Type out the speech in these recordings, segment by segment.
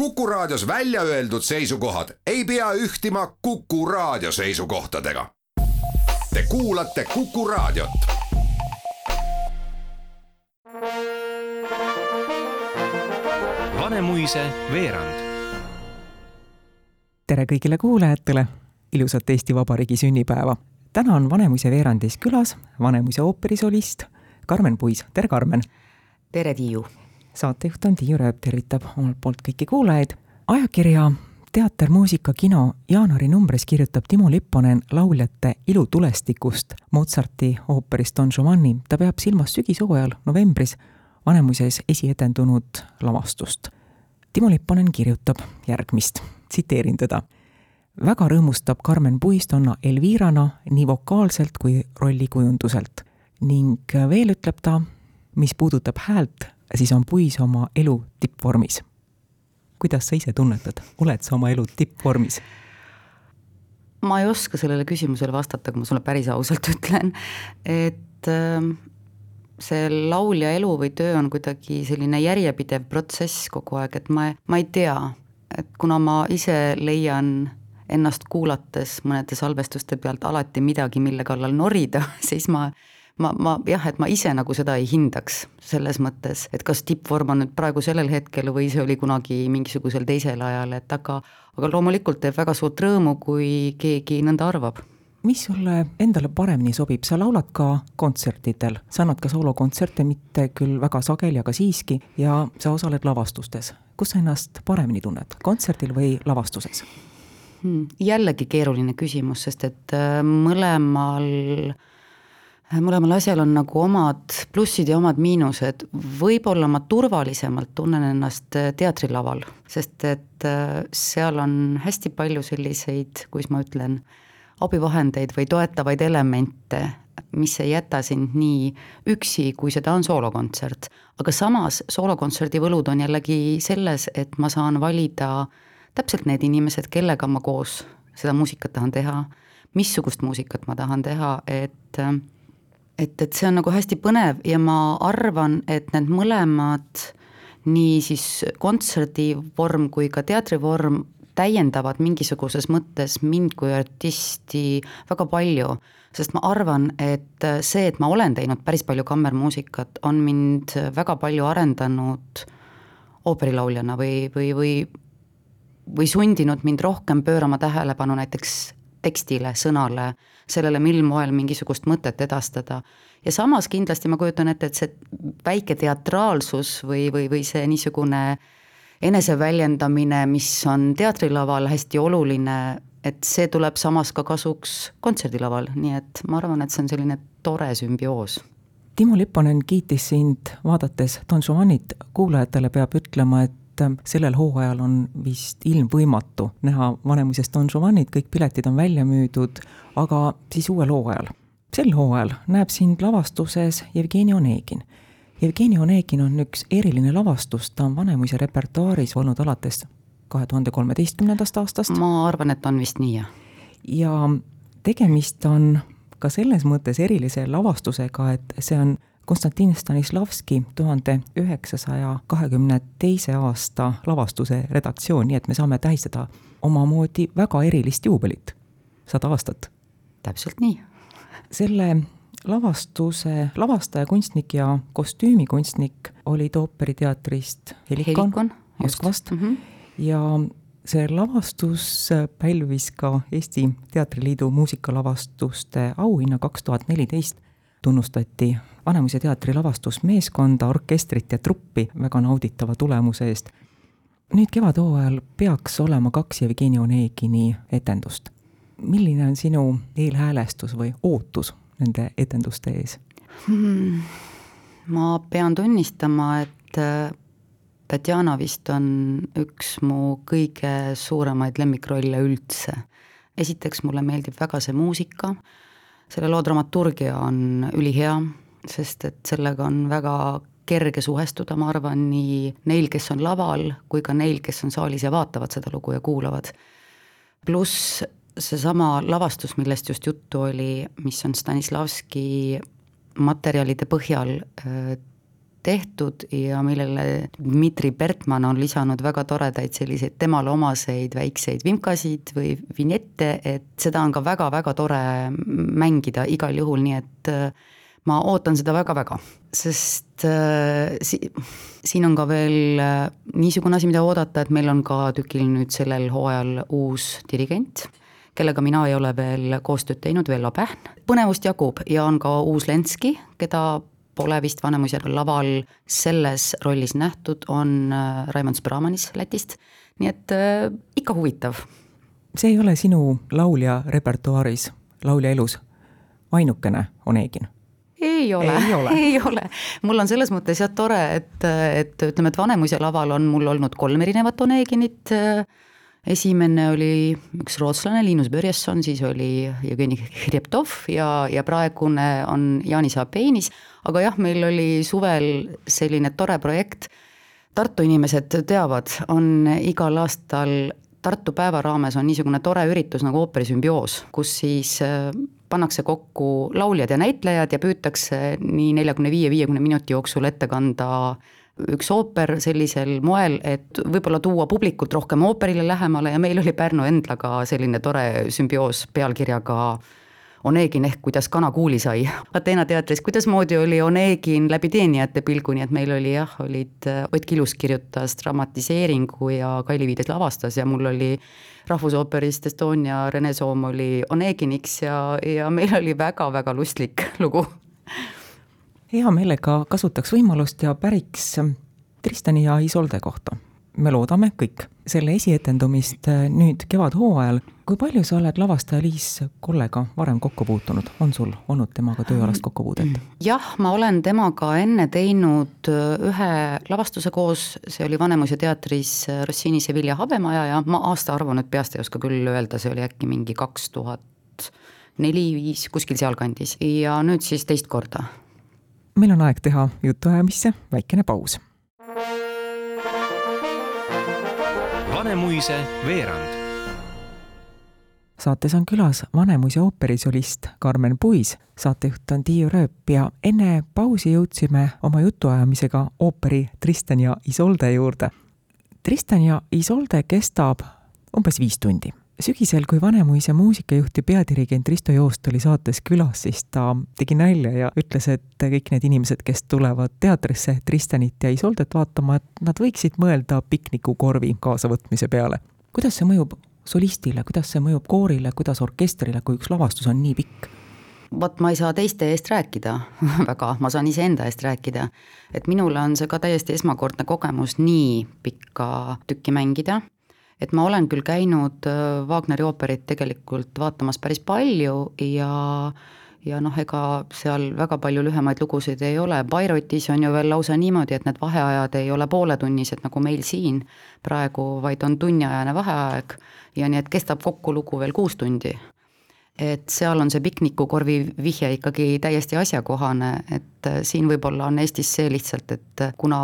Kuku Raadios välja öeldud seisukohad ei pea ühtima Kuku Raadio seisukohtadega. Te kuulate Kuku Raadiot. Vanemuise veerand. tere kõigile kuulajatele, ilusat Eesti Vabariigi sünnipäeva. täna on Vanemuise veerandis külas Vanemuise ooperisolist Karmen Puis, tere Karmen! tere, Tiiu! Saatejuht on Tiiu Rööp, tervitab omalt poolt kõiki kuulajaid. ajakirja Teater, muusika, kino jaanuari numbris kirjutab Timo Lipponen lauljate ilutulestikust Mozarti ooperist Don Giovanni. ta peab silmas sügishooajal novembris Vanemuises esietendunud lavastust. Timo Lipponen kirjutab järgmist, tsiteerin teda. väga rõõmustab Carmen Puistonna Elvirana nii vokaalselt kui rollikujunduselt ning veel ütleb ta, mis puudutab häält, siis on Puis oma elu tippvormis. kuidas sa ise tunnetad, oled sa oma elu tippvormis? ma ei oska sellele küsimusele vastata, kui ma sulle päris ausalt ütlen, et ähm, see laulja elu või töö on kuidagi selline järjepidev protsess kogu aeg, et ma, ma ei tea, et kuna ma ise leian ennast kuulates mõnede salvestuste pealt alati midagi, mille kallal norida, siis ma ma, ma jah, et ma ise nagu seda ei hindaks selles mõttes, et kas tippvorm on nüüd praegu sellel hetkel või see oli kunagi mingisugusel teisel ajal, et aga aga loomulikult teeb väga suurt rõõmu, kui keegi nõnda arvab mis sulle endale paremini sobib, sa laulad ka kontsertidel, sa annad ka soolokontserte, mitte küll väga sageli, aga siiski, ja sa osaled lavastustes. kus sa ennast paremini tunned, kontserdil või lavastuses hmm,? jällegi keeruline küsimus, sest et äh, mõlemal asjal on nagu omad plussid ja omad miinused, võib-olla ma turvalisemalt tunnen ennast äh, teatrilaval, sest et äh, seal on hästi palju selliseid, kuidas ma ütlen, abivahendeid või toetavaid elemente, mis ei jäta sind nii üksi, kui seda on soolokontsert. aga samas soolokontserdi võlud on jällegi selles, et ma saan valida täpselt need inimesed, kellega ma koos seda muusikat tahan teha, missugust muusikat ma tahan teha, et et, et see on nagu hästi põnev ja ma arvan, et need mõlemad, nii siis kontserdivorm kui ka teatrivorm täiendavad mingisuguses mõttes mind kui artisti väga palju, sest ma arvan, et see, et ma olen teinud päris palju kammermuusikat, on mind väga palju arendanud ooperilauljana või, või, või või sundinud mind rohkem pöörama tähelepanu näiteks tekstile, sõnale, sellele, mil moel mingisugust mõtet edastada. ja samas kindlasti ma kujutan ette, et see väike teatraalsus või, või, või see niisugune eneseväljendamine, mis on teatrilaval hästi oluline, et see tuleb samas ka kasuks kontserdilaval, nii et ma arvan, et see on selline tore sümbioos. Timo Lipponen kiitis sind vaadates Don Juanit, kuulajatele peab ütlema, et sellel hooajal on vist ilmvõimatu näha Vanemuises Don Juanit, kõik piletid on välja müüdud, aga siis uuel hooajal. sel hooajal näeb sind lavastuses Jevgeni Onegin Jevgeni Onegin on üks eriline lavastus, ta on Vanemuise repertuaaris olnud alates kahe tuhande kolmeteistkümnendast aastast. ma arvan, et on vist nii, jah. ja tegemist on ka selles mõttes erilise lavastusega, et see on Konstantin Stanislavski tuhande üheksasaja kahekümne teise aasta lavastuse redaktsioon, nii et me saame tähistada omamoodi väga erilist juubelit, sada aastat. täpselt nii. selle lavastuse lavastaja, kunstnik ja kostüümikunstnik olid ooperiteatrist Helikon, Helikon Moskvast mm -hmm. ja see lavastus pälvis ka Eesti Teatriliidu muusikalavastuste auhinna kaks tuhat neliteist. Tunnustati Vanemuise teatri lavastusmeeskonda, orkestrit ja truppi väga nauditava tulemuse eest. nüüd kevadhooajal peaks olema kaks Jevgeni Onegini etendust. milline on sinu eelhäälestus või ootus nende etenduste ees hmm.? ma pean tunnistama, et äh, Tatjana vist on üks mu kõige suuremaid lemmikrolle üldse. esiteks mulle meeldib väga see muusika, selle loo dramaturgia on ülihea, sest et sellega on väga kerge suhestuda, ma arvan, nii neil, kes on laval, kui ka neil, kes on saalis ja vaatavad seda lugu ja kuulavad. pluss seesama lavastus, millest just juttu oli, mis on Stanislavski materjalide põhjal tehtud ja millele Dmitri Bertmann on lisanud väga toredaid selliseid temale omaseid väikseid vimkasid või vinjette, et seda on ka väga-väga tore mängida igal juhul, nii et äh, ma ootan seda väga-väga, sest äh, si-, siin on ka veel äh, niisugune asi, mida oodata, et meil on ka tükil nüüd sellel hooajal uus dirigent, kellega mina ei ole veel koostööd teinud, Vello Pähn. põnevust jagub ja on ka uus Lenski, keda pole vist Vanemuisjärve laval selles rollis nähtud, on äh, Raimond Spramanis Lätist, nii et äh, ikka huvitav. see ei ole sinu laulja repertuaaris, laulja elus ainukene Onegin? ei ole, ei ole, ei ole. mul on selles mõttes jah tore, et, et ütleme, et Vanemuise laval on mul olnud kolm erinevat Oneginit äh, esimene oli üks rootslane, Linus Börjesson, siis oli Jevgeni Hreptov ja, ja praegune on Jaanis Apeinis, aga jah, meil oli suvel selline tore projekt, Tartu inimesed teavad, on igal aastal Tartu päeva raames on niisugune tore üritus nagu ooperisümbioos, kus siis äh, pannakse kokku lauljad ja näitlejad ja püütakse nii neljakümne viie, viiekümne minuti jooksul ette kanda üks ooper sellisel moel, et võib-olla tuua publikult rohkem ooperile lähemale ja meil oli Pärnu Endlaga selline tore sümbioos pealkirjaga Onegin ehk kuidas kana kuuli sai. Ateena teatris, kuidasmoodi oli Onegin läbi teenijate pilgu, nii et meil oli jah, olid, Ott Kilus kirjutas dramatiseeringu ja Kaili Viides lavastas ja mul oli Rahvusooperist Estonia Rene Soom oli Oneginiks ja, ja meil oli väga-väga lustlik lugu hea meelega kasutaks võimalust ja päriks Tristani ja Isolde kohta. me loodame kõik selle esietendumist äh, nüüd kevadhooajal. kui palju sa oled lavastaja Liis Kollega varem kokku puutunud, on sul olnud temaga tööalast kokkupuudet? jah, ma olen temaga enne teinud äh, ühe lavastuse koos, see oli Vanemuise teatris äh, Rossini Sevilla habemaja ja ma aastaarvu nüüd peast ei oska küll öelda, see oli äkki mingi kaks tuhat neli-viis, kuskil sealkandis ja nüüd siis teist korda meil on aeg teha jutuajamisse väikene paus. Vanemuise veerand. saates on külas Vanemuise ooperisolist Karmen Puis, saatejuht on Tiiu Rööp ja enne pausi jõudsime oma jutuajamisega ooperi Tristan ja Isolde juurde. Tristan ja Isolde kestab umbes viis tundi sügisel, kui Vanemuise muusikajuht ja peadirigent Risto Joost oli saates külas, siis ta tegi nalja ja ütles, et kõik need inimesed, kes tulevad teatrisse Tristanit ja Isoldet vaatama, et nad võiksid mõelda piknikukorvi kaasavõtmise peale. kuidas see mõjub solistile, kuidas see mõjub koorile, kuidas orkestrile, kui üks lavastus on nii pikk? vot ma ei saa teiste eest rääkida väga, ma saan iseenda eest rääkida. et minule on see ka täiesti esmakordne kogemus nii pikka tükki mängida et ma olen küll käinud äh, Wagneri ooperit tegelikult vaatamas päris palju ja ja noh, ega seal väga palju lühemaid lugusid ei ole, Bairotis on ju veel lausa niimoodi, et need vaheajad ei ole pooletunnised nagu meil siin praegu, vaid on tunniajane vaheaeg ja nii et kestab kokku lugu veel kuus tundi et seal on see piknikukorvi vihje ikkagi täiesti asjakohane, et äh, siin võib-olla on Eestis see lihtsalt, et äh, kuna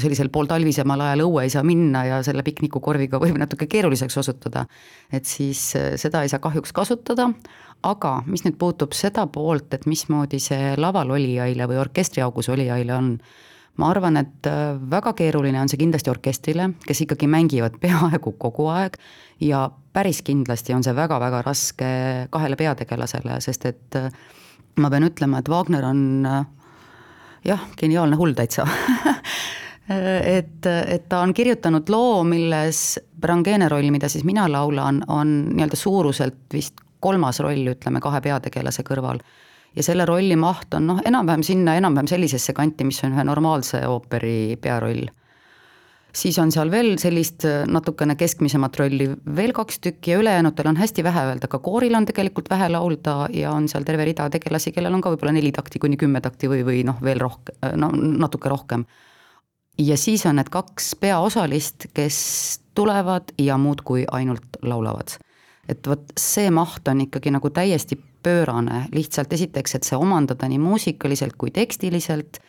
sellisel pooltalvisemal ajal õue ei saa minna ja selle piknikukorviga võib natuke keeruliseks osutuda, et siis äh, seda ei saa kahjuks kasutada, aga mis nüüd puutub seda poolt, et mismoodi see laval olijaile või orkestriaugus olijaile on, ma arvan, et väga keeruline on see kindlasti orkestrile, kes ikkagi mängivad peaaegu kogu aeg ja päris kindlasti on see väga-väga raske kahele peategelasele, sest et äh, ma pean ütlema, et Wagner on äh, jah, geniaalne hull täitsa et, et ta on kirjutanud loo, milles Brangene roll, mida siis mina laulan, on nii-öelda suuruselt vist kolmas roll, ütleme, kahe peategelase kõrval. Ja selle rolli maht on noh, enam-vähem sinna, enam-vähem sellisesse kanti, mis on ühe normaalse ooperi pearoll siis on seal veel sellist äh, natukene keskmisemat rolli veel kaks tükki ja ülejäänutel on hästi vähe öelda, ka kooril on tegelikult vähe laulda ja on seal terve rida tegelasi, kellel on ka võib-olla neli takti kuni kümme takti või, või noh, veel rohkem, äh, no natuke rohkem. ja siis on need kaks peaosalist, kes tulevad ja muudkui ainult laulavad. Et vot see maht on ikkagi nagu täiesti pöörane, lihtsalt esiteks, et see omandada nii muusikaliselt kui tekstiliselt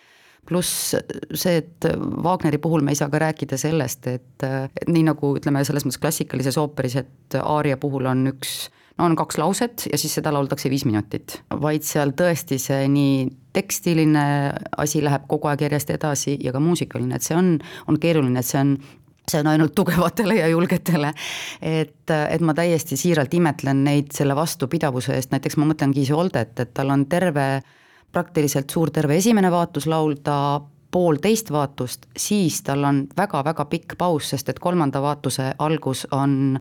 pluss see, et Wagneri puhul me ei saa ka rääkida sellest, et, nii nagu ütleme, selles mõttes klassikalises ooperis, et aaria puhul on üks no on kaks lauset ja siis seda lauldakse viis minutit, vaid seal tõesti see nii tekstiline asi läheb kogu aeg järjest edasi ja ka muusikaline, et see on, on keeruline, et see on see on ainult tugevatele ja julgetele. et, et ma täiesti siiralt imetlen neid selle vastupidavuse eest, näiteks ma mõtlen Giisoldet, et tal on terve, praktiliselt suur terve esimene vaatus laulda, poolteist vaatust, siis tal on väga-väga pikk paus, sest et kolmanda vaatuse algus on,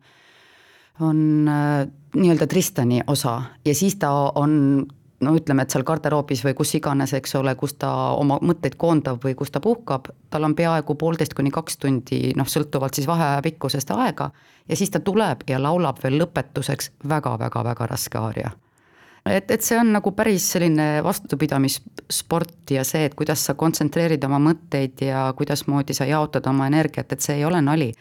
on äh, nii-öelda Tristani osa ja siis ta on no ütleme, et seal garderoobis või kus iganes, eks ole, kus ta oma mõtteid koondab või kus ta puhkab, tal on peaaegu poolteist kuni kaks tundi, noh, sõltuvalt siis vaheaja pikkusest aega, ja siis ta tuleb ja laulab veel lõpetuseks väga-väga-väga raske aaria. et, et see on nagu päris selline vastupidamissport ja see, et kuidas sa kontsentreerid oma mõtteid ja kuidasmoodi sa jaotad oma energiat, et see ei ole nali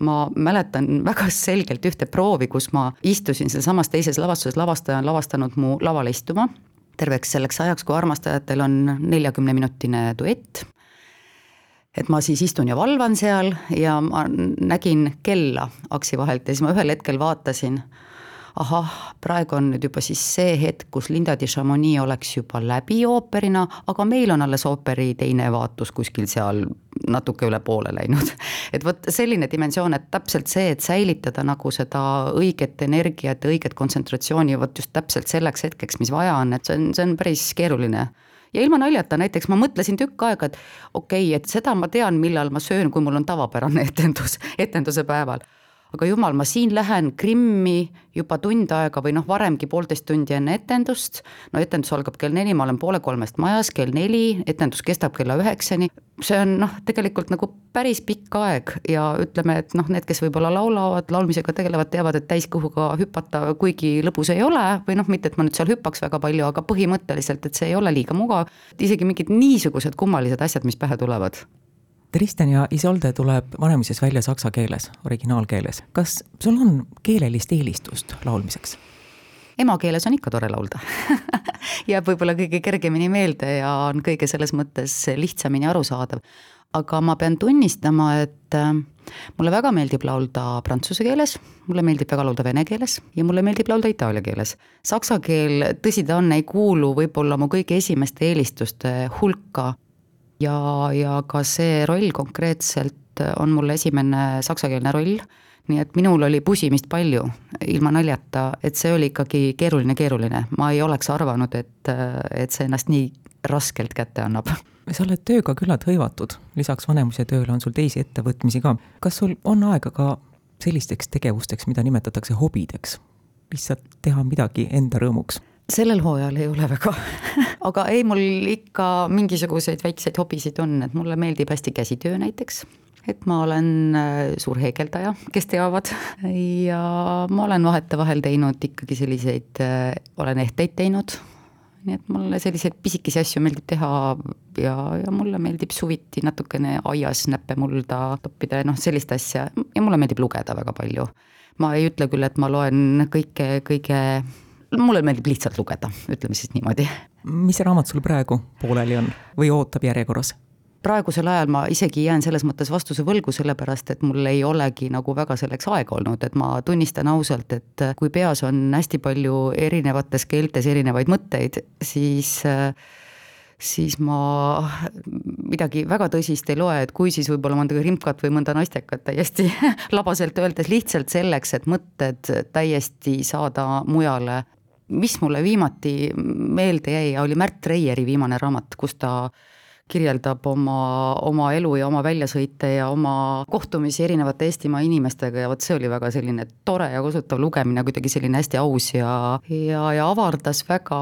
ma mäletan väga selgelt ühte proovi, kus ma istusin sealsamas teises lavastuses, lavastaja on lavastanud mu lavale istuma, terveks selleks ajaks, kui armastajatel on neljakümneminutine duett. et ma siis istun ja valvan seal ja ma nägin kella aksi vahelt ja siis ma ühel hetkel vaatasin ahah, praegu on nüüd juba siis see hetk, kus Linda di Chamonix oleks juba läbi ooperina, aga meil on alles ooperi teine vaatus kuskil seal natuke üle poole läinud. et vot selline dimensioon, et täpselt see, et säilitada nagu seda õiget energiat ja õiget kontsentratsiooni vot just täpselt selleks hetkeks, mis vaja on, et see on, see on päris keeruline ja ilma naljata, näiteks ma mõtlesin tükk aega, et okei okay,, et seda ma tean, millal ma söön, kui mul on tavapärane etendus, etenduse päeval aga jumal, ma siin lähen Krimmi juba tund aega või noh, varemgi poolteist tundi enne etendust, no etendus algab kell neli, ma olen poole kolmest majas, kell neli, etendus kestab kella üheksani, see on noh, tegelikult nagu päris pikk aeg ja ütleme, et noh, need, kes võib-olla laulavad, laulmisega tegelevad, teavad, et täiskõhuga hüpata kuigi lõbus ei ole või noh, mitte et ma nüüd seal hüppaks väga palju, aga põhimõtteliselt, et see ei ole liiga mugav, isegi mingid niisugused kummalised asjad, mis pähe tulevad Tristan ja Isolde tuleb Vanemuises välja saksa keeles, originaalkeeles. kas sul on keelelist eelistust laulmiseks? emakeeles on ikka tore laulda jääb võib-olla kõige kergemini meelde ja on kõige selles mõttes lihtsamini arusaadav. aga ma pean tunnistama, et äh, mulle väga meeldib laulda prantsuse keeles, mulle meeldib väga laulda vene keeles ja mulle meeldib laulda itaalia keeles. Saksa keel, tõsi ta on, ei kuulu võib-olla mu kõige esimeste eelistuste hulka ja, ja ka see roll konkreetselt on mul esimene saksakeelne roll, nii et minul oli pusimist palju, ilma naljata, et see oli ikkagi keeruline, keeruline, ma ei oleks arvanud, et, et see ennast nii raskelt kätte annab. sa oled tööga küllalt hõivatud, lisaks Vanemuise tööle on sul teisi ettevõtmisi ka. kas sul on aega ka sellisteks tegevusteks, mida nimetatakse hobideks? lihtsalt teha midagi enda rõõmuks sellel hooajal ei ole väga aga ei, mul ikka mingisuguseid väikseid hobisid on, et mulle meeldib hästi käsitöö näiteks, et ma olen äh, suur heegeldaja, kes teavad, ja ma olen vahetevahel teinud ikkagi selliseid, äh, olen ehteid teinud, nii et mulle selliseid pisikesi asju meeldib teha ja, ja mulle meeldib suviti natukene aias näppe mulda toppida ja noh, sellist asja. Ja mulle meeldib lugeda väga palju. ma ei ütle küll, et ma loen kõike kõige mulle meeldib lihtsalt lugeda, ütleme siis niimoodi. mis raamat sul praegu pooleli on või ootab järjekorras? praegusel ajal ma isegi jään selles mõttes vastuse võlgu, sellepärast et mul ei olegi nagu väga selleks aega olnud, et ma tunnistan ausalt, et kui peas on hästi palju erinevates keeltes erinevaid mõtteid, siis siis ma midagi väga tõsist ei loe, et kui siis võib-olla mõnda rimkat või mõnda naistekat täiesti labaselt öeldes lihtsalt selleks, et mõtted täiesti saada mujale mis mulle viimati meelde jäi, oli Märt Reieri viimane raamat, kus ta kirjeldab oma, oma elu ja oma väljasõite ja oma kohtumisi erinevate Eestimaa inimestega ja vot see oli väga selline tore ja kosutav lugemine, kuidagi selline hästi aus ja, ja, ja avardas väga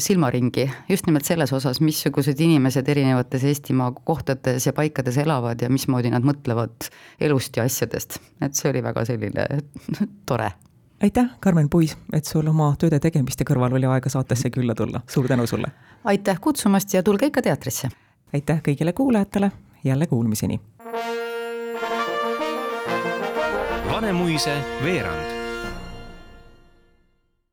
silmaringi just nimelt selles osas, missugused inimesed erinevates Eestimaa kohtades ja paikades elavad ja mismoodi nad mõtlevad elust ja asjadest. et see oli väga selline tore aitäh, Karmen Puis, et sul oma tööde tegemiste kõrval oli aega saatesse külla tulla, suur tänu sulle! aitäh kutsumast ja tulge ikka teatrisse! aitäh kõigile kuulajatele, jälle kuulmiseni! Vanemuise veerand